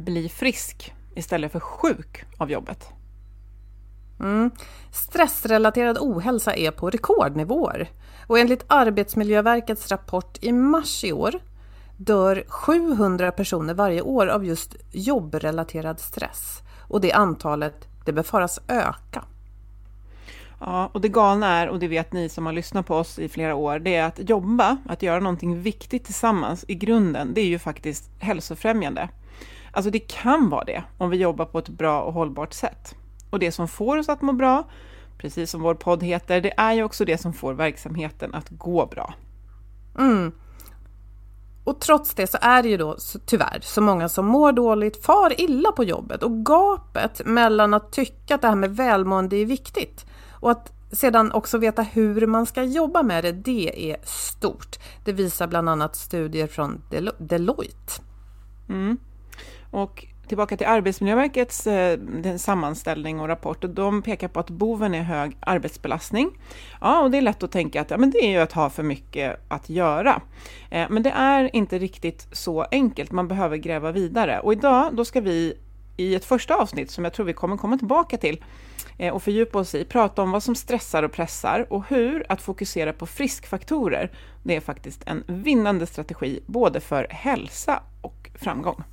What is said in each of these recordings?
bli frisk istället för sjuk av jobbet. Mm. Stressrelaterad ohälsa är på rekordnivåer och enligt Arbetsmiljöverkets rapport i mars i år dör 700 personer varje år av just jobbrelaterad stress och det antalet det befaras öka. Ja, och det galna är, och det vet ni som har lyssnat på oss i flera år, det är att jobba, att göra någonting viktigt tillsammans i grunden, det är ju faktiskt hälsofrämjande. Alltså det kan vara det om vi jobbar på ett bra och hållbart sätt. Och det som får oss att må bra, precis som vår podd heter, det är ju också det som får verksamheten att gå bra. Mm. Och trots det så är det ju då tyvärr så många som mår dåligt, far illa på jobbet och gapet mellan att tycka att det här med välmående är viktigt och att sedan också veta hur man ska jobba med det, det är stort. Det visar bland annat studier från Deloitte. Mm. Och tillbaka till Arbetsmiljöverkets eh, sammanställning och rapport, och de pekar på att boven är hög arbetsbelastning. Ja, och det är lätt att tänka att ja, men det är ju att ha för mycket att göra. Eh, men det är inte riktigt så enkelt, man behöver gräva vidare. Och idag, då ska vi i ett första avsnitt, som jag tror vi kommer komma tillbaka till, eh, och fördjupa oss i, prata om vad som stressar och pressar och hur att fokusera på friskfaktorer, det är faktiskt en vinnande strategi både för hälsa och framgång.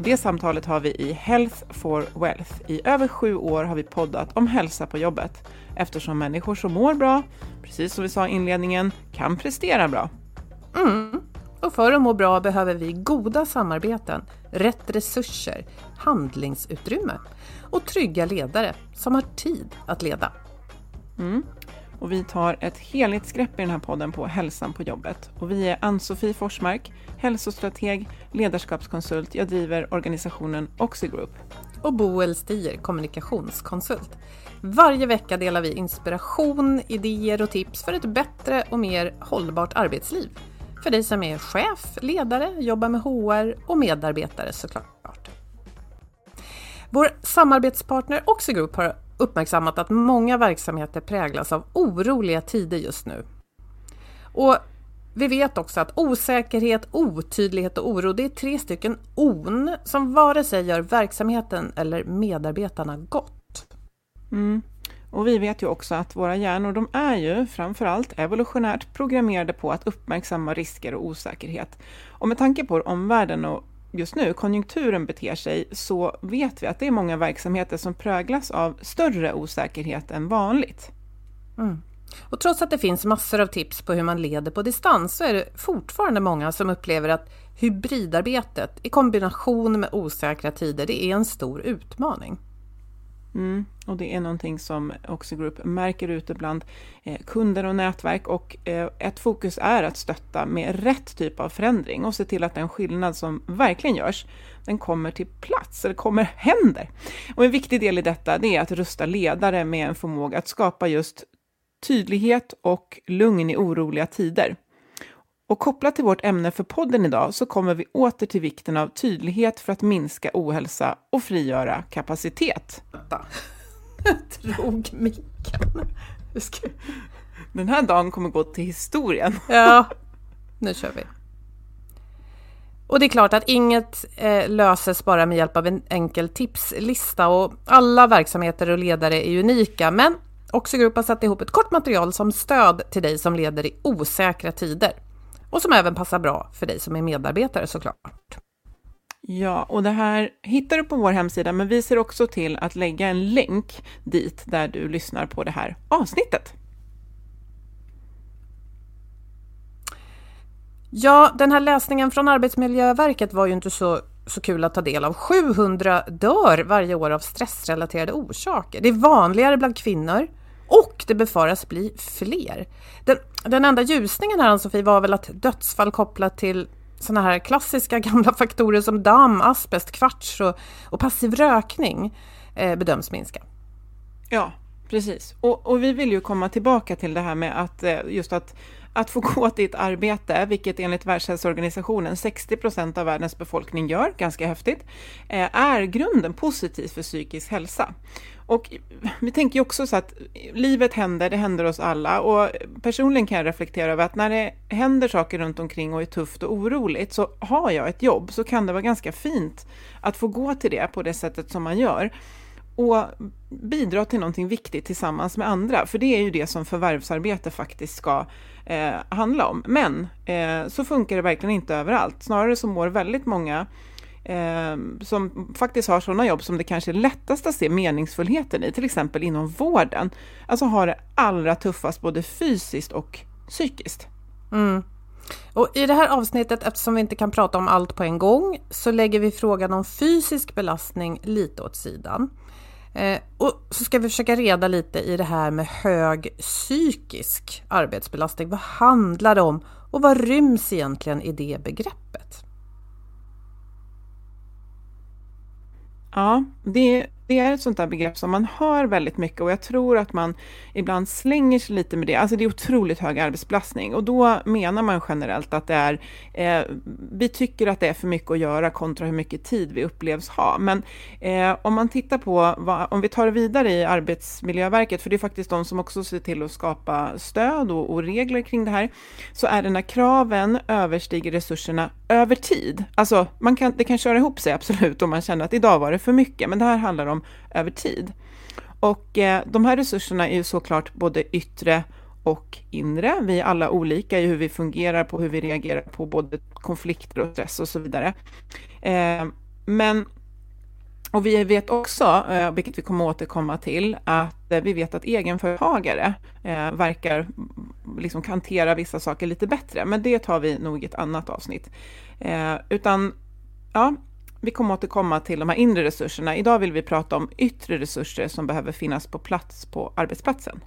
Och det samtalet har vi i Health for Wealth. I över sju år har vi poddat om hälsa på jobbet eftersom människor som mår bra, precis som vi sa i inledningen, kan prestera bra. Mm. Och för att må bra behöver vi goda samarbeten, rätt resurser, handlingsutrymme och trygga ledare som har tid att leda. Mm och vi tar ett helhetsgrepp i den här podden på hälsan på jobbet. Och vi är Ann-Sofie Forsmark, hälsostrateg, ledarskapskonsult. Jag driver organisationen Oxigroup. Och Boel Stier, kommunikationskonsult. Varje vecka delar vi inspiration, idéer och tips för ett bättre och mer hållbart arbetsliv. För dig som är chef, ledare, jobbar med HR och medarbetare såklart. Vår samarbetspartner Oxigroup har uppmärksammat att många verksamheter präglas av oroliga tider just nu. Och vi vet också att osäkerhet, otydlighet och oro, det är tre stycken on som vare sig gör verksamheten eller medarbetarna gott. Mm. Och vi vet ju också att våra hjärnor, de är ju framförallt evolutionärt programmerade på att uppmärksamma risker och osäkerhet. Och med tanke på omvärlden och just nu konjunkturen beter sig så vet vi att det är många verksamheter som präglas av större osäkerhet än vanligt. Mm. Och trots att det finns massor av tips på hur man leder på distans så är det fortfarande många som upplever att hybridarbetet i kombination med osäkra tider, det är en stor utmaning. Mm, och det är någonting som Oxy Group märker ute bland eh, kunder och nätverk och eh, ett fokus är att stötta med rätt typ av förändring och se till att den skillnad som verkligen görs, den kommer till plats, eller kommer händer. Och en viktig del i detta det är att rusta ledare med en förmåga att skapa just tydlighet och lugn i oroliga tider. Och kopplat till vårt ämne för podden idag så kommer vi åter till vikten av tydlighet för att minska ohälsa och frigöra kapacitet. Jag drog micken. Den här dagen kommer gå till historien. Ja, nu kör vi. Och det är klart att inget eh, löses bara med hjälp av en enkel tipslista och alla verksamheter och ledare är unika, men också Grupp har satt ihop ett kort material som stöd till dig som leder i osäkra tider och som även passar bra för dig som är medarbetare såklart. Ja, och det här hittar du på vår hemsida, men vi ser också till att lägga en länk dit där du lyssnar på det här avsnittet. Ja, den här läsningen från Arbetsmiljöverket var ju inte så, så kul att ta del av. 700 dör varje år av stressrelaterade orsaker. Det är vanligare bland kvinnor och det befaras bli fler. Den, den enda ljusningen här Ann-Sofie var väl att dödsfall kopplat till sådana här klassiska gamla faktorer som damm, asbest, kvarts och, och passiv rökning eh, bedöms minska. Ja, precis. Och, och, vi vill ju komma tillbaka till det här med att eh, just att att få gå till ett arbete, vilket enligt Världshälsoorganisationen 60 procent av världens befolkning gör, ganska häftigt, eh, är grunden positivt för psykisk hälsa. Och vi tänker ju också så att livet händer, det händer oss alla och personligen kan jag reflektera över att när det händer saker runt omkring och är tufft och oroligt så har jag ett jobb så kan det vara ganska fint att få gå till det på det sättet som man gör och bidra till någonting viktigt tillsammans med andra, för det är ju det som förvärvsarbete faktiskt ska eh, handla om. Men eh, så funkar det verkligen inte överallt. Snarare så mår väldigt många eh, som faktiskt har sådana jobb som det kanske är lättast att se meningsfullheten i, till exempel inom vården, alltså har det allra tuffast både fysiskt och psykiskt. Mm. Och I det här avsnittet, eftersom vi inte kan prata om allt på en gång, så lägger vi frågan om fysisk belastning lite åt sidan. Eh, och så ska vi försöka reda lite i det här med hög psykisk arbetsbelastning. Vad handlar det om och vad ryms egentligen i det begreppet? Ja, det det är ett sånt där begrepp som man hör väldigt mycket och jag tror att man ibland slänger sig lite med det. Alltså det är otroligt hög arbetsbelastning och då menar man generellt att det är, eh, vi tycker att det är för mycket att göra kontra hur mycket tid vi upplevs ha. Men eh, om man tittar på, vad, om vi tar det vidare i Arbetsmiljöverket, för det är faktiskt de som också ser till att skapa stöd och, och regler kring det här, så är det när kraven överstiger resurserna över tid. Alltså man kan, det kan köra ihop sig absolut om man känner att idag var det för mycket, men det här handlar om över tid. Och eh, de här resurserna är ju såklart både yttre och inre. Vi är alla olika i hur vi fungerar på hur vi reagerar på både konflikter och stress och så vidare. Eh, men och vi vet också, eh, vilket vi kommer återkomma till, att eh, vi vet att egenföretagare eh, verkar mm, liksom hantera vissa saker lite bättre, men det tar vi nog i ett annat avsnitt. Utan, ja, vi kommer återkomma till de här inre resurserna. Idag vill vi prata om yttre resurser som behöver finnas på plats på arbetsplatsen.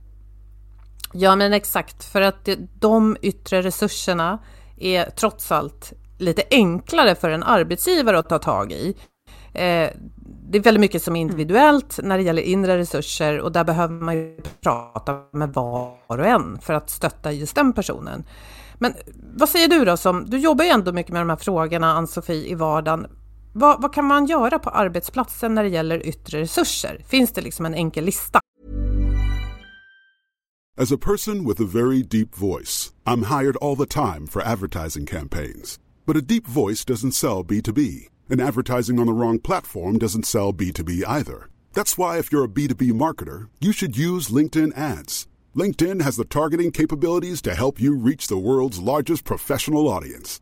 Ja, men exakt, för att de yttre resurserna är trots allt lite enklare för en arbetsgivare att ta tag i. Eh, det är väldigt mycket som är individuellt när det gäller inre resurser och där behöver man ju prata med var och en för att stötta just den personen. Men vad säger du då, som, du jobbar ju ändå mycket med de här frågorna, Ann-Sofie, i vardagen. Vad, vad kan man göra på arbetsplatsen när det gäller yttre resurser? Finns det liksom en enkel lista? As a person with a very deep voice, I'm hired all the time for advertising campaigns. But a deep voice doesn't sell B2B, and advertising on the wrong platform doesn't sell B2B either. That's why if you're a B2B marketer, you should use LinkedIn ads. LinkedIn has the targeting capabilities to help you reach the world's largest professional audience.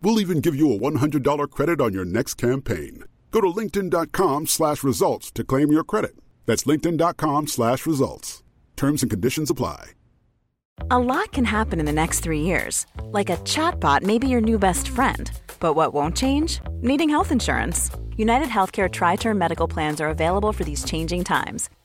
We'll even give you a $100 credit on your next campaign. Go to linkedin.com slash results to claim your credit. That's linkedin.com slash results. Terms and conditions apply. A lot can happen in the next three years. Like a chatbot may be your new best friend. But what won't change? Needing health insurance. United Healthcare Tri-Term Medical Plans are available for these changing times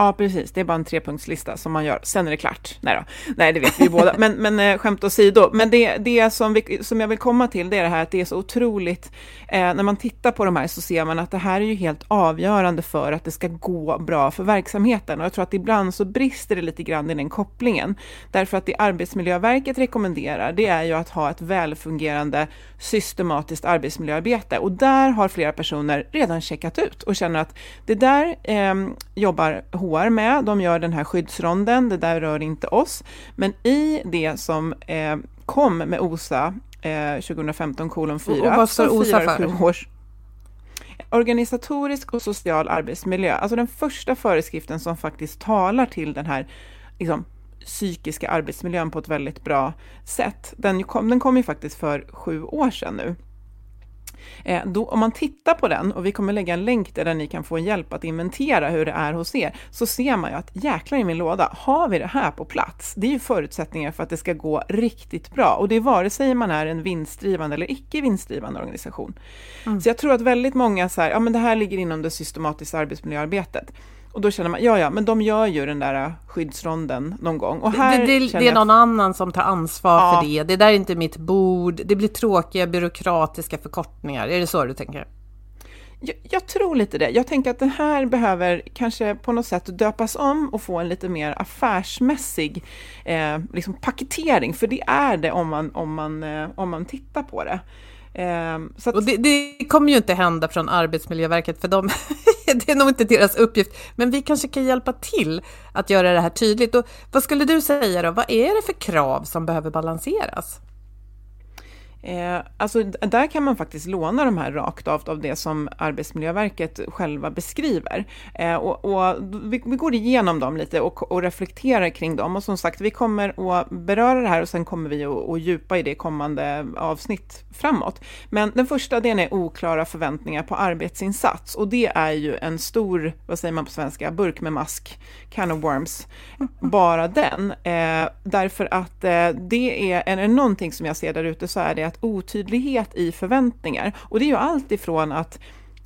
Ja, precis. Det är bara en trepunktslista som man gör. Sen är det klart. Nej då. Nej, det vet vi ju båda. Men, men eh, skämt åsido. Men det, det som, vi, som jag vill komma till, det är det här att det är så otroligt, eh, när man tittar på de här så ser man att det här är ju helt avgörande för att det ska gå bra för verksamheten. Och jag tror att ibland så brister det lite grann i den kopplingen. Därför att det Arbetsmiljöverket rekommenderar, det är ju att ha ett välfungerande systematiskt arbetsmiljöarbete. Och där har flera personer redan checkat ut och känner att det där eh, jobbar HR med. De gör den här skyddsronden, det där rör inte oss. Men i det som eh, kom med OSA eh, 2015 kolon 4. Och vad står OSA för? Års, Organisatorisk och social arbetsmiljö, alltså den första föreskriften som faktiskt talar till den här liksom, psykiska arbetsmiljön på ett väldigt bra sätt. Den kom, den kom ju faktiskt för sju år sedan nu. Eh, då, om man tittar på den, och vi kommer lägga en länk där, där ni kan få hjälp att inventera hur det är hos er, så ser man ju att jäklar i min låda, har vi det här på plats? Det är ju förutsättningar för att det ska gå riktigt bra. Och det är vare sig man är en vinstdrivande eller icke vinstdrivande organisation. Mm. Så jag tror att väldigt många så här, ja men det här ligger inom det systematiska arbetsmiljöarbetet. Och då känner man, ja ja, men de gör ju den där skyddsronden någon gång. Och här det, det, det är någon annan som tar ansvar ja. för det. Det där är inte mitt bord. Det blir tråkiga byråkratiska förkortningar. Är det så du tänker? Jag, jag, tror lite det. Jag tänker att den här behöver kanske på något sätt döpas om och få en lite mer affärsmässig eh, liksom paketering, för det är det om man, om man, eh, om man tittar på det. Ehm, att... Och det, det, kommer ju inte hända från Arbetsmiljöverket, för de, det är nog inte deras uppgift. Men vi kanske kan hjälpa till att göra det här tydligt. Och vad skulle du säga då? Vad är det för krav som behöver balanseras? Eh, alltså där kan man faktiskt låna de här rakt av, av det som Arbetsmiljöverket själva beskriver. Eh, och, och vi, vi, går igenom dem lite och, och, reflekterar kring dem. Och som sagt, vi kommer att beröra det här och sen kommer vi att, att djupa i det kommande avsnitt framåt. Men den första, delen är oklara förväntningar på arbetsinsats. Och det är ju en stor, vad säger man på svenska, burk med mask, can of worms. Bara den. Eh, därför att eh, det är, är det någonting som jag ser där ute så är det att otydlighet i förväntningar, och det är ju allt ifrån att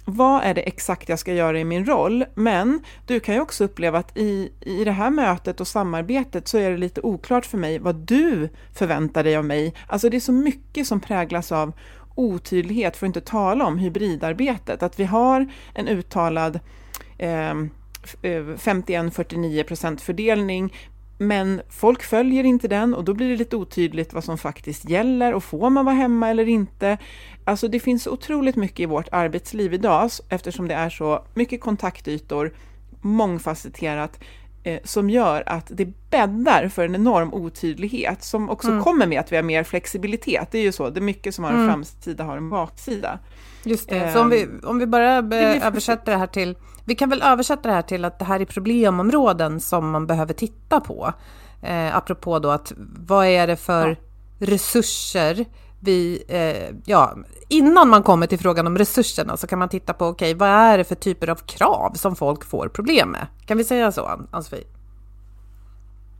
vad är det exakt jag ska göra i min roll? Men du kan ju också uppleva att i, i det här mötet och samarbetet så är det lite oklart för mig vad du förväntar dig av mig. Alltså det är så mycket som präglas av otydlighet, för att inte tala om hybridarbetet, att vi har en uttalad eh, 51-49 eh, fördelning, men folk följer inte den och då blir det lite otydligt vad som faktiskt gäller och får man vara hemma eller inte? Alltså det finns otroligt mycket i vårt arbetsliv idag eftersom det är så mycket kontaktytor, mångfacetterat, eh, som gör att det bäddar för en enorm otydlighet som också mm. kommer med att vi har mer flexibilitet. Det är ju så, det är mycket som har en mm. framsida har en baksida. Just det, så om vi, ehm, om vi bara översätter det här till, vi kan väl översätta det här till att det här är problemområden som man behöver titta på. Eh, apropå då att vad är det för ja. resurser vi, eh, ja, innan man kommer till frågan om resurserna så kan man titta på, okej, okay, vad är det för typer av krav som folk får problem med? Kan vi säga så, Ann-Sofie?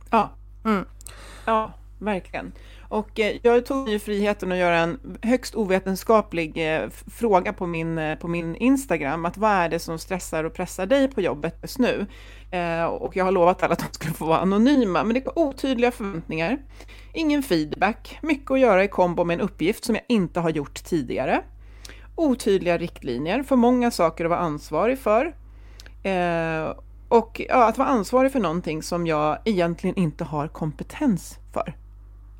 Ja. Mm. Ja, verkligen. Och eh, jag tog ju friheten att göra en högst ovetenskaplig eh, fråga på min, eh, på min Instagram, att vad är det som stressar och pressar dig på jobbet just nu? Och jag har lovat alla att de skulle få vara anonyma, men det var otydliga förväntningar, ingen feedback, mycket att göra i kombo med en uppgift som jag inte har gjort tidigare, otydliga riktlinjer, för många saker att vara ansvarig för, och ja, att vara ansvarig för någonting som jag egentligen inte har kompetens för.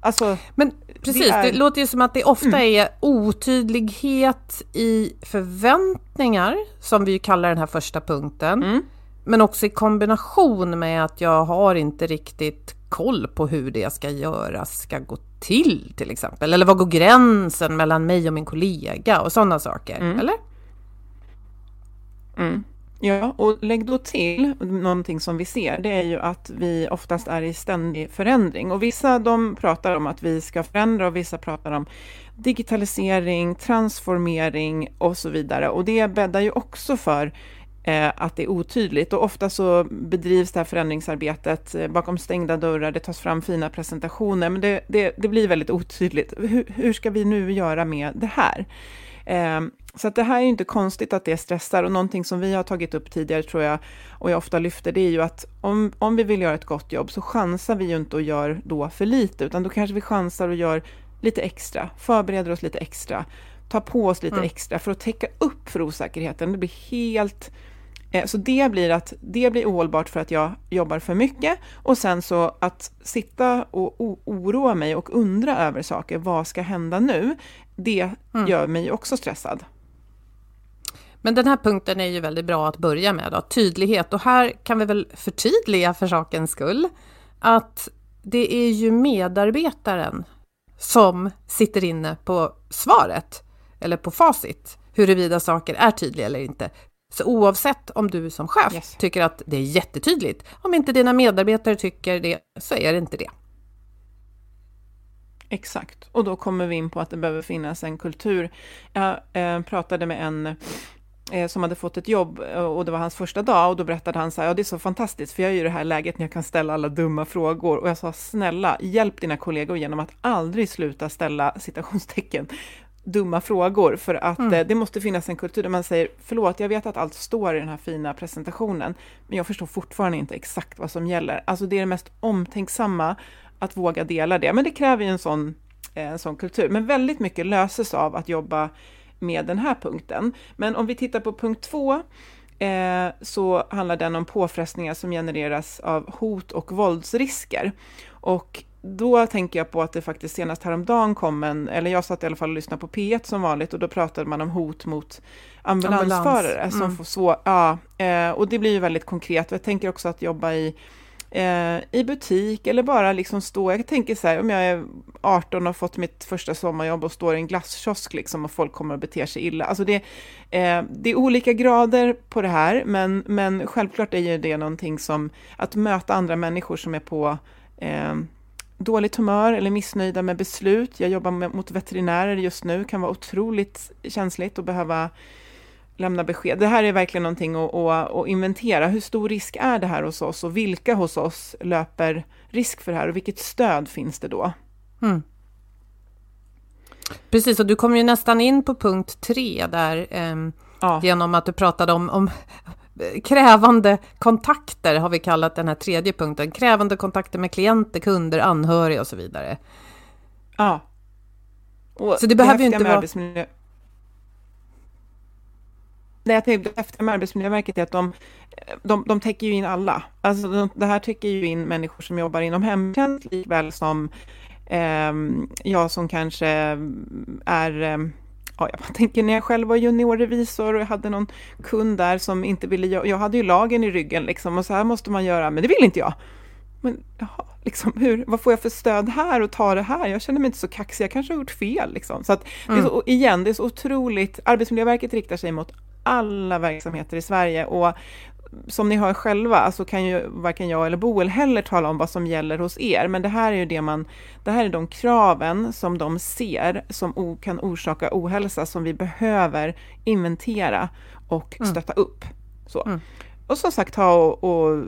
Alltså, men precis, det, är... det, låter ju som att det ofta mm. är otydlighet i förväntningar, som vi kallar den här första punkten. Mm. Men också i kombination med att jag har inte riktigt koll på hur det ska göras, ska gå till till exempel. Eller var går gränsen mellan mig och min kollega och sådana saker, mm. eller? Mm. Ja, och lägg då till någonting som vi ser, det är ju att vi oftast är i ständig förändring. Och vissa de pratar om att vi ska förändra och vissa pratar om digitalisering, transformering och så vidare. Och det bäddar ju också för att det är otydligt. Och ofta så bedrivs det här förändringsarbetet eh, bakom stängda dörrar, det tas fram fina presentationer, men det, det, det blir väldigt otydligt. Hur, hur, ska vi nu göra med det här? Eh, så att det här är ju inte konstigt att det stressar och någonting som vi har tagit upp tidigare tror jag, och jag ofta lyfter, det är ju att om, om vi vill göra ett gott jobb så chansar vi ju inte och gör då för lite, utan då kanske vi chansar och gör lite extra, förbereder oss lite extra, tar på oss lite mm. extra för att täcka upp för osäkerheten. Det blir helt... Eh, så det blir, att, det blir ohållbart för att jag jobbar för mycket och sen så att sitta och oroa mig och undra över saker, vad ska hända nu? Det mm. gör mig också stressad. Men den här punkten är ju väldigt bra att börja med, då, tydlighet. Och här kan vi väl förtydliga för sakens skull att det är ju medarbetaren som sitter inne på svaret, eller på facit. huruvida saker är tydliga eller inte. Så oavsett om du som chef Yes. tycker att det är jättetydligt, om inte dina medarbetare tycker det, så är det inte det. Exakt, och då kommer vi in på att det behöver finnas en kultur. Jag eh, pratade med en eh, som hade fått ett jobb eh, och det var hans första dag och då berättade han så här, ja det är så fantastiskt för jag är i det här läget när jag kan ställa alla dumma frågor och jag sa snälla hjälp dina kollegor genom att aldrig sluta ställa citationstecken dumma frågor för att Mm. eh, det måste finnas en kultur där man säger förlåt, jag vet att allt står i den här fina presentationen, men jag förstår fortfarande inte exakt vad som gäller. Alltså det är det mest omtänksamma att våga dela det, men det kräver ju en sån, eh, en sån kultur. Men väldigt mycket löses av att jobba med den här punkten. Men om vi tittar på punkt två, eh, så handlar den om påfrestningar som genereras av hot och våldsrisker. Och då tänker jag på att det faktiskt senast häromdagen kom en, eller jag satt i alla fall och lyssnade på P1 som vanligt och då pratade man om hot mot ambulansförare Ambulans, som mm. får svår, ja, eh, och det blir ju väldigt konkret. Jag tänker också att jobba i eh, i butik eller bara liksom stå, jag tänker så här, om jag är 18 och har fått mitt första sommarjobb och står i en glasskiosk liksom och folk kommer och beter sig illa. Alltså det, eh, det är olika grader på det här, men, men självklart är ju det någonting som, att möta andra människor som är på eh, dåligt humör eller missnöjda med beslut. Jag jobbar med, mot veterinärer just nu, kan vara otroligt känsligt och behöva lämna besked. Det här är verkligen någonting att, att, att inventera. Hur stor risk är det här hos oss och vilka hos oss löper risk för det här och vilket stöd finns det då? Mm. Precis, och du kom ju nästan in på punkt tre där ehm, Ja, genom att du pratade om, om krävande kontakter, har vi kallat den här tredje punkten. Krävande kontakter med klienter, kunder, anhöriga och så vidare. ja. Och Så det behöver ju inte vara- Arbetsmiljö... Det jag tänkte det häftiga med Arbetsmiljöverket är att de, de, de täcker ju in alla. Alltså de, det här täcker ju in människor som jobbar inom hemtjänst likväl som ehm, jag som kanske är ehm, Ja, jag tänker när jag själv var juniorrevisor och jag hade någon kund där som inte ville, jag, hade ju lagen i ryggen liksom och så här måste man göra, men det vill inte jag. Men jaha, liksom, hur, vad får jag för stöd här och ta det här? Jag känner mig inte så kaxig, jag kanske har gjort fel. Liksom. Så att, det är så, och igen, det är så otroligt, Arbetsmiljöverket riktar sig mot alla verksamheter i Sverige och som ni hör själva, alltså kan ju varken jag eller Boel heller tala om vad som gäller hos er, men det här är ju det man, det här är de kraven som de ser som kan orsaka ohälsa som vi behöver inventera och stötta upp. Så. Mm. Och som sagt, ha och, och,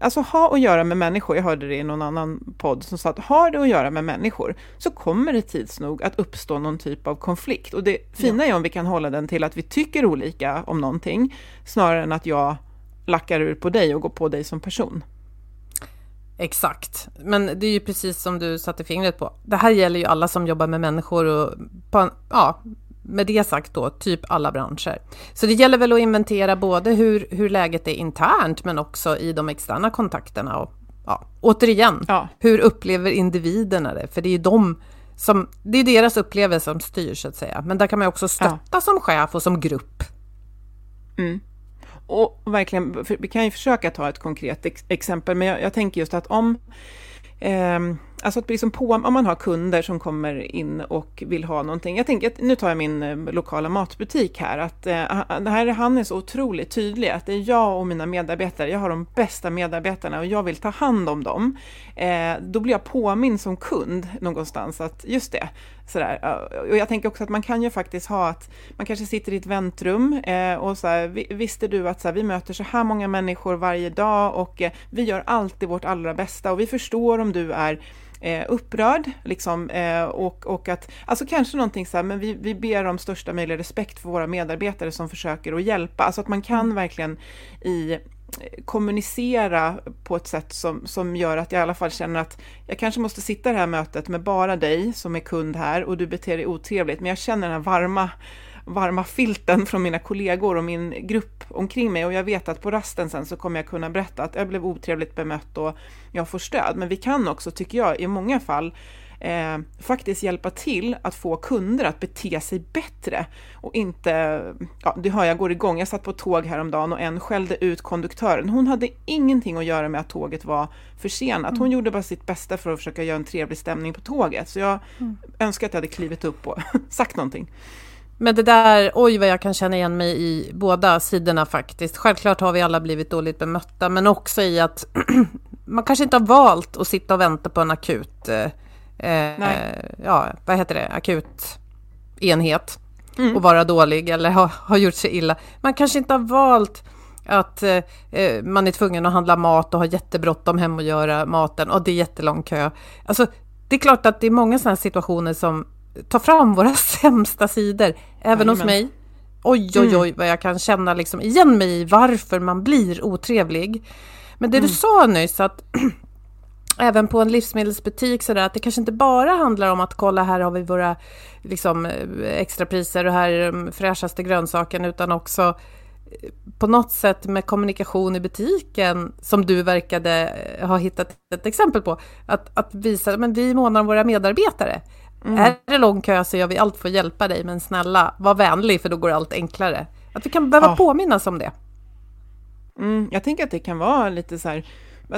alltså ha att göra med människor. Jag hörde det i någon annan podd som sa att har det att göra med människor så kommer det tids nog att uppstå någon typ av konflikt. Och det fina är om vi kan hålla den till att vi tycker olika om någonting snarare än att jag lackar ur på dig och går på dig som person. Exakt, men det är ju precis som du satte fingret på. Det här gäller ju alla som jobbar med människor och på, ja, med det sagt då, typ alla branscher. Så det gäller väl att inventera både hur, hur läget är internt men också i de externa kontakterna. Och, ja, återigen, Ja. hur upplever individerna det? För det är ju de som, det är deras upplevelse som styr så att säga. Men där kan man också stötta som chef och som grupp. Och verkligen, för vi kan ju försöka ta ett konkret ex exempel, men jag, jag tänker just att om eh, Alltså att liksom på, om man har kunder som kommer in och vill ha någonting. Jag tänker nu tar jag min ehm, lokala matbutik här. Att, eh, här, han är så otroligt tydlig att det är jag och mina medarbetare. Jag har de bästa medarbetarna och jag vill ta hand om dem. Eh, då blir jag påminn som kund någonstans att just det. Sådär. Och jag tänker också att man kan ju faktiskt ha att man kanske sitter i ett väntrum eh, och så här, vi- visste du att så här, vi möter så här många människor varje dag och eh, vi gör alltid vårt allra bästa och vi förstår om du är eh, upprörd, liksom, eh, och, och att, alltså kanske någonting så här, men vi, vi ber om största möjliga respekt för våra medarbetare som försöker att hjälpa, alltså att man kan verkligen i kommunicera på ett sätt som, som gör att jag i alla fall känner att jag kanske måste sitta i det här mötet med bara dig som är kund här och du beter dig otrevligt, men jag känner den här varma varma filten från mina kollegor och min grupp omkring mig och jag vet att på rasten sen så kommer jag kunna berätta att jag blev otrevligt bemött och jag får stöd. Men vi kan också, tycker jag, i många fall eh, faktiskt hjälpa till att få kunder att bete sig bättre och inte, ja, du hör jag går igång, jag satt på tåg häromdagen och en skällde ut konduktören. Hon hade ingenting att göra med att tåget var försenat. Hon gjorde bara sitt bästa för att försöka göra en trevlig stämning på tåget. Så jag önskar att jag hade klivit upp och sagt någonting. Men det där, oj vad jag kan känna igen mig i båda sidorna faktiskt. Självklart har vi alla blivit dåligt bemötta, men också i att man kanske inte har valt att sitta och vänta på en akut, eh, ja, vad heter det, akut enhet mm. och vara dålig eller ha, ha gjort sig illa. Man kanske inte har valt att eh, eh, man är tvungen att handla mat och ha jättebråttom hem och göra maten och det är jättelång kö. Alltså, det är klart att det är många sådana situationer som tar fram våra sämsta sidor, även Amen. hos mig. Oj, oj, mm. oj, vad jag kan känna liksom igen mig i varför man blir otrevlig. Men det mm. du sa nyss, att även på en livsmedelsbutik sådär, att det kanske inte bara handlar om att kolla här har vi våra liksom, extrapriser och här är de fräschaste grönsakerna, utan också eh, på något sätt med kommunikation i butiken som du verkade eh, ha hittat ett exempel på. Att, att visa, men vi månar om våra medarbetare. Mm. Är det lång kö så gör vi allt för att hjälpa dig, men snälla, var vänlig för då går allt enklare. Att vi kan behöva ja. påminnas om det. Mm, jag tänker att det kan vara lite så här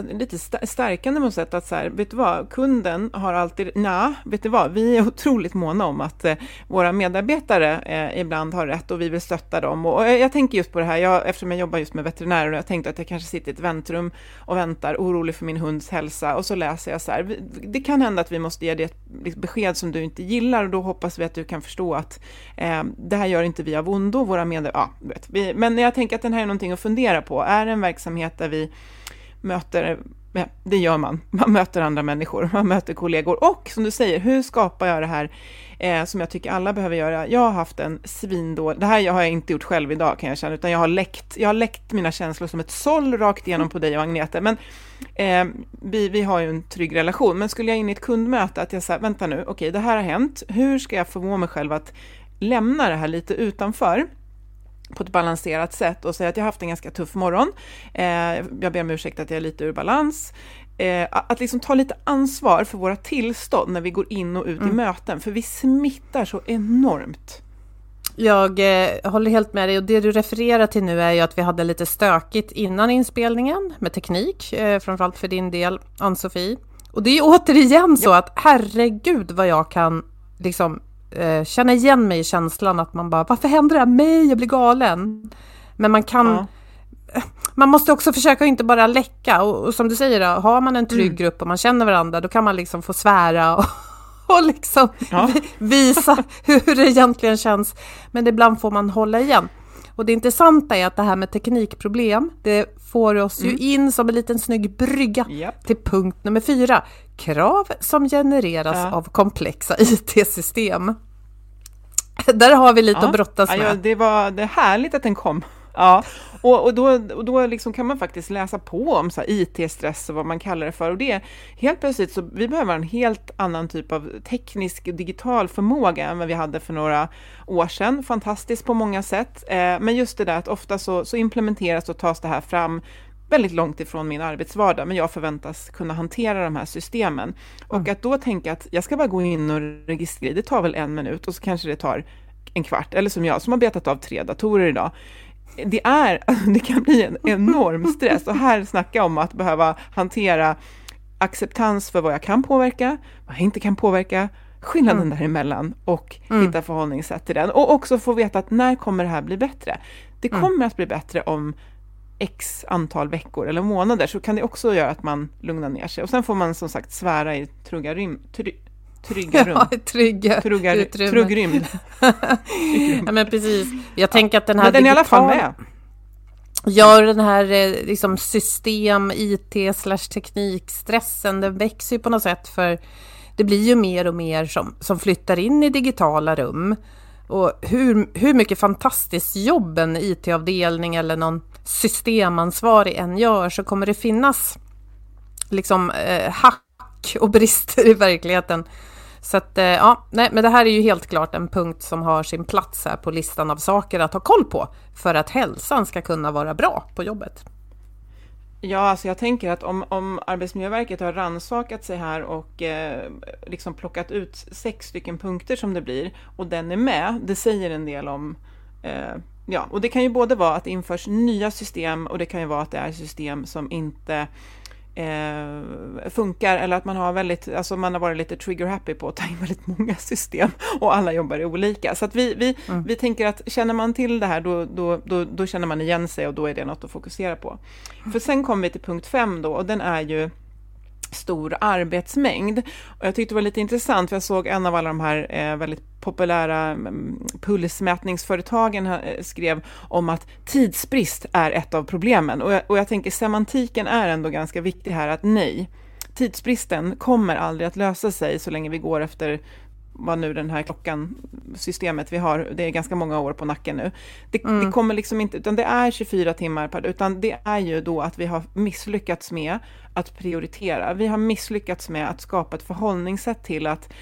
lite stärkande på något sätt att så här, vet du vad, kunden har alltid, nej, vet du vad, vi är otroligt måna om att eh, våra medarbetare eh, ibland har rätt och vi vill stötta dem. Och, och jag, tänker just på det här, jag, eftersom jag jobbar just med veterinärer och jag tänkte att jag kanske sitter i ett väntrum och väntar orolig för min hunds hälsa och så läser jag så här, det kan hända att vi måste ge dig ett liksom, besked som du inte gillar och då hoppas vi att du kan förstå att eh, det här gör inte vi av ondo, våra medarbetare, ja, vet, vi, men jag tänker att den här är någonting att fundera på. Är det en verksamhet där vi möter, ja, det gör man, man möter andra människor, man möter kollegor. Och som du säger, hur skapar jag det här eh, som jag tycker alla behöver göra? Jag har haft en svindålig, det här har jag inte gjort själv idag kan jag känna, utan jag har läckt, jag har läckt mina känslor som ett såll rakt igenom på dig och Agneta, men eh, vi, vi har ju en trygg relation, men skulle jag in i ett kundmöte att jag säger, vänta nu, okej, okay, det här har hänt, hur ska jag förmå mig själv att lämna det här lite utanför? På ett balanserat sätt och säga att jag haft en ganska tuff morgon. Eh, jag ber om ursäkt att jag är lite ur balans. Eh, att liksom ta lite ansvar för våra tillstånd när vi går in och ut mm. i möten, för vi smittar så enormt. Jag eh, håller helt med dig och det du refererar till nu är ju att vi hade lite stökigt innan inspelningen med teknik, eh, framförallt för din del, Ann-Sofie. Och det är återigen så att herregud vad jag kan liksom eh, känna igen mig i känslan att man bara, varför händer det här mig? Jag blir galen. Men man kan ja. Man måste också försöka inte bara läcka och, och som du säger, då, har man en trygg mm. grupp och man känner varandra, då kan man liksom få svära och, och liksom ja. visa hur det egentligen känns. Men ibland får man hålla igen. Och det intressanta är att det här med teknikproblem, det får oss mm. ju in som en liten snygg brygga yep. till punkt nummer fyra. Krav som genereras ja. av komplexa IT-system. Där har vi lite ja. att brottas med. Ja, det var det härligt att den kom. Ja, och, och då, och då liksom kan man faktiskt läsa på om IT-stress och vad man kallar det för. Och det helt plötsligt så vi behöver en helt annan typ av teknisk digital förmåga än vad vi hade för några år sedan. Fantastiskt på många sätt. Eh, men just det där att ofta så, så implementeras och tas det här fram väldigt långt ifrån min arbetsvardag, men jag förväntas kunna hantera de här systemen. Och mm. att då tänka att jag ska bara gå in och registrera, det tar väl en minut och så kanske det tar en kvart, eller som jag som har betat av tre datorer idag det, är, det kan bli en enorm stress och här snacka om att behöva hantera acceptans för vad jag kan påverka, vad jag inte kan påverka, skillnaden mm. däremellan och mm. hitta förhållningssätt till den. Och också få veta att när kommer det här bli bättre? Det mm. kommer att bli bättre om x antal veckor eller månader, så kan det också göra att man lugnar ner sig. Och sen får man som sagt svära i trugga rym, try, Trygga rum. Ja, trygga Trugga, utrymme. Trugg rymd. ja, men precis. Jag tänker att den här Men den är i alla fall med. Ja, den här eh, liksom system, IT slash teknikstressen, den växer ju på något sätt för det blir ju mer och mer som, som flyttar in i digitala rum. Och hur, hur mycket fantastiskt jobb en IT-avdelning eller någon systemansvarig än gör så kommer det finnas liksom eh, hack och brister i verkligheten så att, eh, ja, nej, men det här är ju helt klart en punkt som har sin plats här på listan av saker att ha koll på för att hälsan ska kunna vara bra på jobbet. Ja, alltså jag tänker att om, om Arbetsmiljöverket har ransakat sig här och eh, liksom plockat ut sex stycken punkter som det blir och den är med, det säger en del om eh, Ja, och det kan ju både vara att det införs nya system och det kan ju vara att det är system som inte eh, funkar eller att man har väldigt, alltså man har varit lite trigger happy på att ta in väldigt många system och alla jobbar i olika. Så att vi, vi, mm. vi tänker att känner man till det här då, då, då, då, känner man igen sig och då är det något att fokusera på. För sen kommer vi till punkt fem då och den är ju stor arbetsmängd. Och jag tyckte det var lite intressant, för jag såg en av alla de här eh, väldigt populära mm, pulsmätningsföretagen eh, skrev om att tidsbrist är ett av problemen. Och jag, och jag tänker semantiken är ändå ganska viktig här, att nej, tidsbristen kommer aldrig att lösa sig så länge vi går efter vad nu den här klockan, systemet vi har, det är ganska många år på nacken nu. Det, mm. det, kommer liksom inte, utan det är 24 timmar per utan det är ju då att vi har misslyckats med att prioritera. Vi har misslyckats med att skapa ett förhållningssätt till att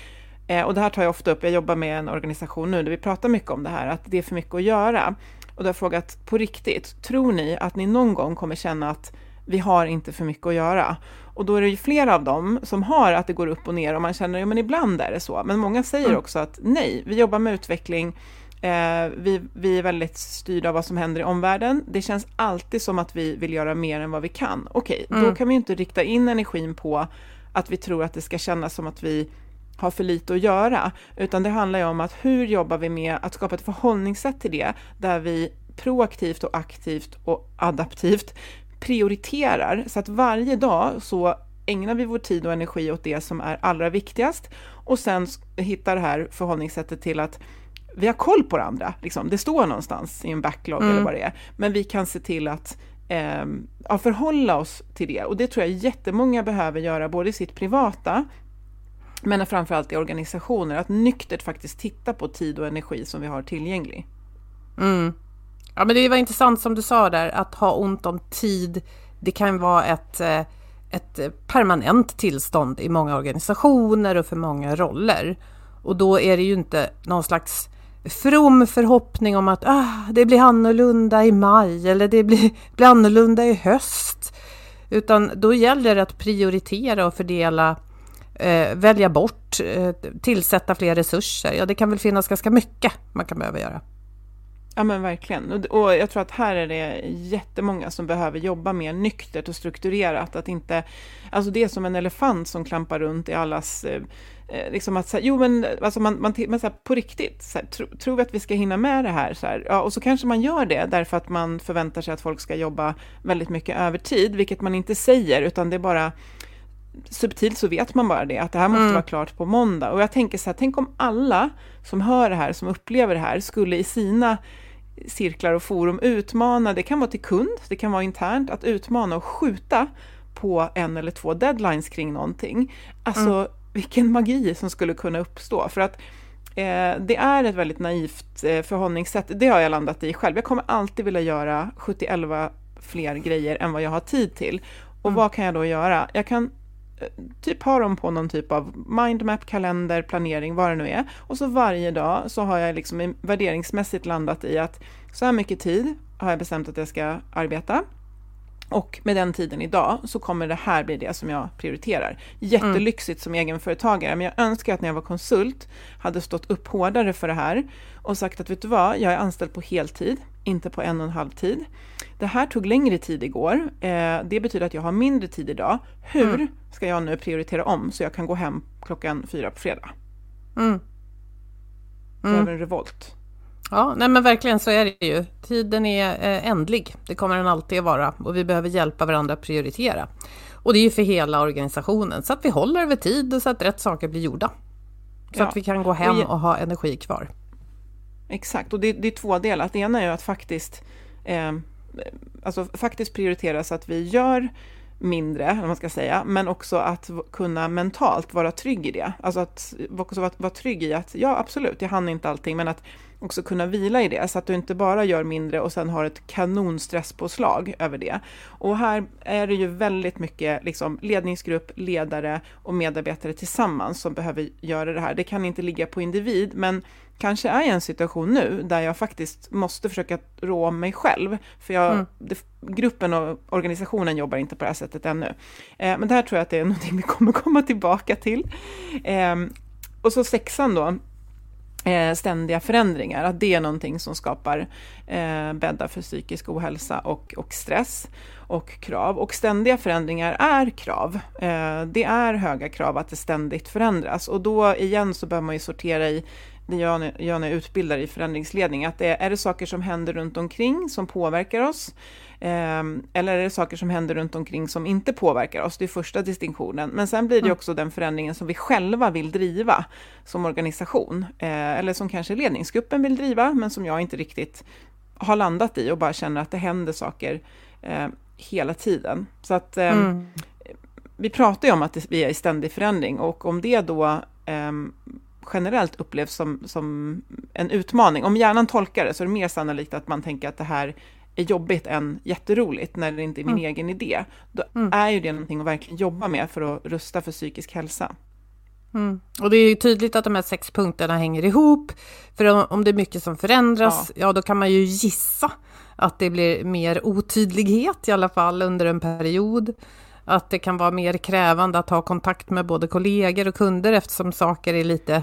eh, och det här tar jag ofta upp, jag jobbar med en organisation nu där vi pratar mycket om det här, att det är för mycket att göra. Och då har jag frågat på riktigt, tror ni att ni någon gång kommer känna att vi har inte för mycket att göra? Och då är det ju flera av dem som har att det går upp och ner och man känner, ja men ibland är det så. Men många säger mm. också att nej, vi jobbar med utveckling, eh, vi, vi är väldigt styrda av vad som händer i omvärlden. Det känns alltid som att vi vill göra mer än vad vi kan. Okej, okay, mm. då kan vi inte rikta in energin på att vi tror att det ska kännas som att vi har för lite att göra, utan det handlar ju om att hur jobbar vi med att skapa ett förhållningssätt till det, där vi proaktivt och aktivt och adaptivt prioriterar så att varje dag så ägnar vi vår tid och energi åt det som är allra viktigast och sen hittar det här förhållningssättet till att vi har koll på det andra. Liksom. Det står någonstans i en backlog mm. eller vad det är, men vi kan se till att eh, ja, förhålla oss till det. Och det tror jag jättemånga behöver göra, både i sitt privata, men framförallt i organisationer, att nyktert faktiskt titta på tid och energi som vi har tillgänglig. Mm. Ja, men det var intressant som du sa där, att ha ont om tid. Det kan vara ett, eh, ett eh, permanent tillstånd i många organisationer och för många roller. Och då är det ju inte någon slags from förhoppning om att ah, det blir annorlunda i maj eller det blir, blir annorlunda i höst. Utan då gäller det att prioritera och fördela, eh, välja bort, eh, tillsätta fler resurser. Ja, det kan väl finnas ganska mycket man kan behöva göra. Ja men verkligen. Och jag tror att här är det jättemånga som behöver jobba mer nyktert och strukturerat. Att inte, alltså det är som en elefant som klampar runt i allas, eh, eh liksom att säga, jo men alltså man, man, men så här, på riktigt, så här, tro, tror vi att vi ska hinna med det här? Så här, ja, och så kanske man gör det därför att man förväntar sig att folk ska jobba väldigt mycket övertid, vilket man inte säger, utan det är bara subtilt så vet man bara det, att det här måste mm. vara klart på måndag. Och jag tänker så här, tänk om alla som hör det här, som upplever det här, skulle i sina cirklar och forum utmana, det kan vara till kund, det kan vara internt, att utmana och skjuta på en eller två deadlines kring någonting. Alltså mm. vilken magi som skulle kunna uppstå. För att eh, det är ett väldigt naivt eh, förhållningssätt, det har jag landat i själv. Jag kommer alltid vilja göra 71 fler grejer än vad jag har tid till. Och mm. vad kan jag då göra? Jag kan typ har dem på någon typ av mindmap, kalender, planering, vad det nu är. Och så varje dag så har jag liksom värderingsmässigt landat i att så här mycket tid har jag bestämt att jag ska arbeta. Och med den tiden idag så kommer det här bli det som jag prioriterar. Jättelyxigt mm. som egenföretagare, men jag önskar att när jag var konsult hade stått upp hårdare för det här och sagt att vet du vad, jag är anställd på heltid, inte på en och en halv tid. Det här tog längre tid igår. Eh, det betyder att jag har mindre tid idag. Hur mm. ska jag nu prioritera om så jag kan gå hem klockan fyra på fredag? Mm. Mm. Över en revolt. Ja, nej men verkligen så är det ju. Tiden är eh, ändlig. Det kommer den alltid att vara och vi behöver hjälpa varandra att prioritera. Och det är ju för hela organisationen så att vi håller över tid och så att rätt saker blir gjorda. Så ja. att vi kan gå hem och, ha energi kvar. Exakt, och det, det är två delar. Det ena är ju att faktiskt, eh, alltså faktiskt prioritera så att vi gör mindre, om man ska säga, men också att kunna mentalt vara trygg i det. Alltså att också vara, vara trygg i att, ja absolut, jag hann inte allting, men att också kunna vila i det, så att du inte bara gör mindre och sen har ett kanonstresspåslag över det. Och här är det ju väldigt mycket liksom, ledningsgrupp, ledare och medarbetare tillsammans som behöver göra det här. Det kan inte ligga på individ, men kanske är jag i en situation nu där jag faktiskt måste försöka rå om mig själv, för jag, mm. det, gruppen och organisationen jobbar inte på det här sättet ännu. Eh, men det här tror jag att det är någonting vi kommer komma tillbaka till. Eh, och så sexan då, Eh, ständiga förändringar, att det är någonting som skapar eh, bäddar för psykisk ohälsa och, och stress och krav. Och ständiga förändringar är krav. Eh, det är höga krav att det ständigt förändras och då igen så behöver man ju sortera i det gör när jag utbildar i förändringsledning, att det är, är det saker som händer runt omkring som påverkar oss? Eh, eller är det saker som händer runt omkring som inte påverkar oss? Det är första distinktionen. Men sen blir det också den förändringen som vi själva vill driva som organisation, eh, eller som kanske ledningsgruppen vill driva, men som jag inte riktigt har landat i och bara känner att det händer saker eh, hela tiden. Så att ehm, mm. vi pratar ju om att vi är i ständig förändring och om det då ehm, generellt upplevs som, som en utmaning. Om hjärnan tolkar det så är det mer sannolikt att man tänker att det här är jobbigt än jätteroligt när det inte är min mm. egen idé. Då mm. är ju det någonting att verkligen jobba med för att rusta för psykisk hälsa. Mm. Och det är ju tydligt att de här sex punkterna hänger ihop. För om det är mycket som förändras, ja. ja då kan man ju gissa att det blir mer otydlighet i alla fall under en period. Att det kan vara mer krävande att ha kontakt med både kollegor och kunder eftersom saker är lite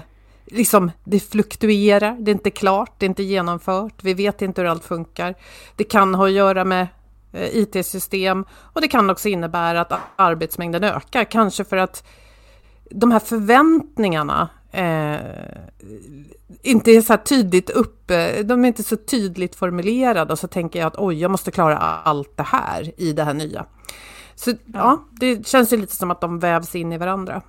liksom, det fluktuerar, det är inte klart, det är inte genomfört, vi vet inte hur allt funkar. Det kan ha att göra med eh, IT-system och det kan också innebära att arbetsmängden ökar, kanske för att de här förväntningarna eh, inte är så tydligt upp, eh, de är inte så tydligt formulerade och så tänker jag att oj, jag måste klara allt det här i det här nya. Så ja, ja det känns ju lite som att de vävs in i varandra.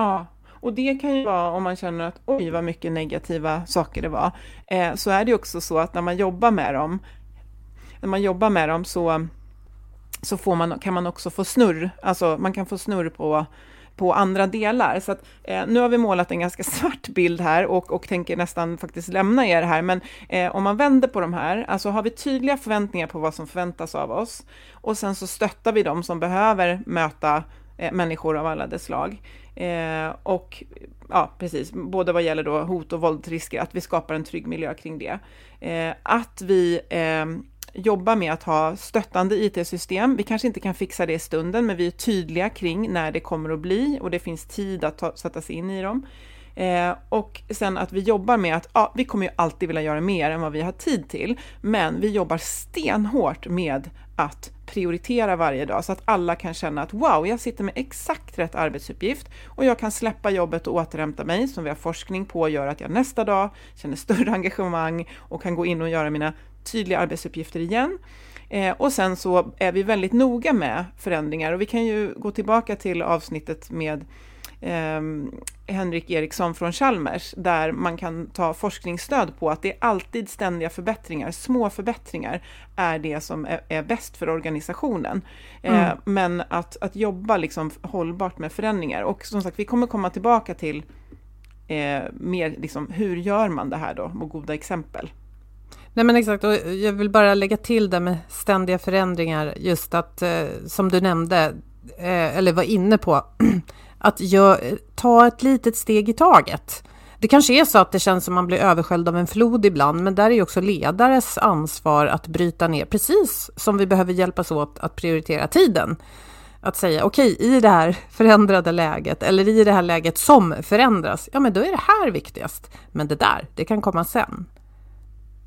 Ja, och det kan ju vara om man känner att oj vad mycket negativa saker det var. Eh, så är det också så att när man jobbar med dem, när man jobbar med dem så, så får man, kan man också få snurr, alltså man kan få snurr på på andra delar. Så att, eh, nu har vi målat en ganska svart bild här och, och tänker nästan faktiskt lämna er här, men eh, om man vänder på de här, alltså har vi tydliga förväntningar på vad som förväntas av oss och sen så stöttar vi dem som behöver möta Eh, människor av alla dess slag. Eh, och ja, precis, både vad gäller då hot och våldsrisker, att vi skapar en trygg miljö kring det. Eh, att vi eh, jobbar med att ha stöttande IT-system. Vi kanske inte kan fixa det i stunden, men vi är tydliga kring när det kommer att bli och det finns tid att ta, sätta sig in i dem. Eh, och sen att vi jobbar med att ja, vi kommer ju alltid vilja göra mer än vad vi har tid till, men vi jobbar stenhårt med att prioritera varje dag så att alla kan känna att wow, jag sitter med exakt rätt arbetsuppgift och jag kan släppa jobbet och återhämta mig som vi har forskning på gör att jag nästa dag känner större engagemang och kan gå in och göra mina tydliga arbetsuppgifter igen. Eh, och sen så är vi väldigt noga med förändringar och vi kan ju gå tillbaka till avsnittet med eh, Henrik Eriksson från Chalmers, där man kan ta forskningsstöd på att det är alltid ständiga förbättringar, små förbättringar är det som är, är bäst för organisationen. Eh, mm. Men att, att jobba liksom hållbart med förändringar och som sagt, vi kommer komma tillbaka till eh, mer liksom, hur gör man det här då, och goda exempel. Nej men exakt, och jag vill bara lägga till det med ständiga förändringar, just att eh, som du nämnde, eh, eller var inne på, att jag, ta ett litet steg i taget. Det kanske är så att det känns som man blir översköljd av en flod ibland, men där är ju också ledares ansvar att bryta ner, precis som vi behöver hjälpas åt att prioritera tiden. Att säga okej, okay, i det här förändrade läget eller i det här läget som förändras, ja men då är det här viktigast. Men det där, det kan komma sen.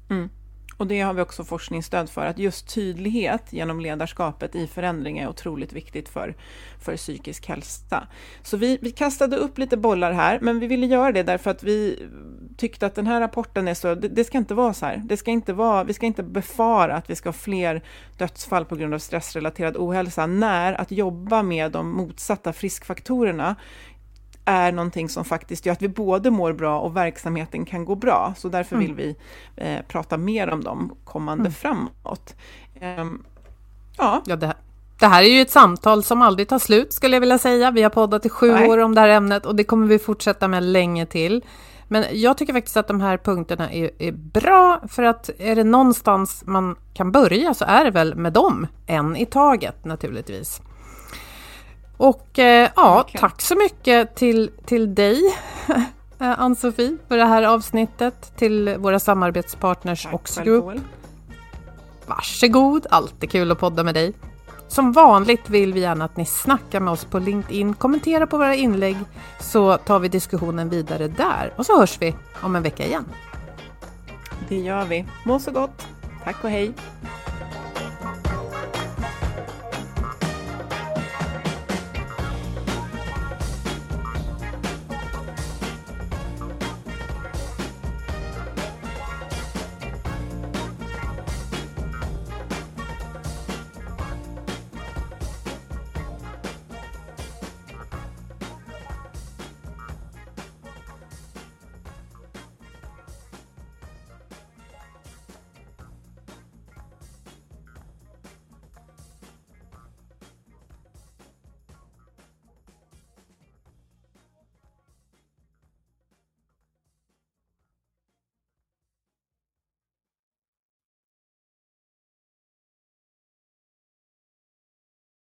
Mm. Och det har vi också forskningsstöd för, att just tydlighet genom ledarskapet i förändring är otroligt viktigt för, för psykisk hälsa. Så vi, vi kastade upp lite bollar här, men vi ville göra det därför att vi tyckte att den här rapporten är så, det, det ska inte vara så här. Det ska inte vara, vi ska inte befara att vi ska ha fler dödsfall på grund av stressrelaterad ohälsa, när att jobba med de motsatta friskfaktorerna är någonting som faktiskt gör att vi både mår bra och verksamheten kan gå bra. Så därför mm. vill vi eh, prata mer om dem kommande mm. framåt. Um, ja. ja det, här, det här är ju ett samtal som aldrig tar slut skulle jag vilja säga. Vi har poddat i sju Nej. år om det här ämnet och det kommer vi fortsätta med länge till. Men jag tycker faktiskt att de här punkterna är, är, bra, för att är det någonstans man kan börja så är det väl med dem, en i taget naturligtvis. Och eh, ja, okay. tack så mycket till, till dig, eh, Ann-Sofie, för det här avsnittet. Till våra samarbetspartners Oxgroup. Varsågod, alltid kul att podda med dig. Som vanligt vill vi gärna att ni snackar med oss på LinkedIn, kommentera på våra inlägg så tar vi diskussionen vidare där och så hörs vi om en vecka igen. Det gör vi. Må så gott. Tack och hej.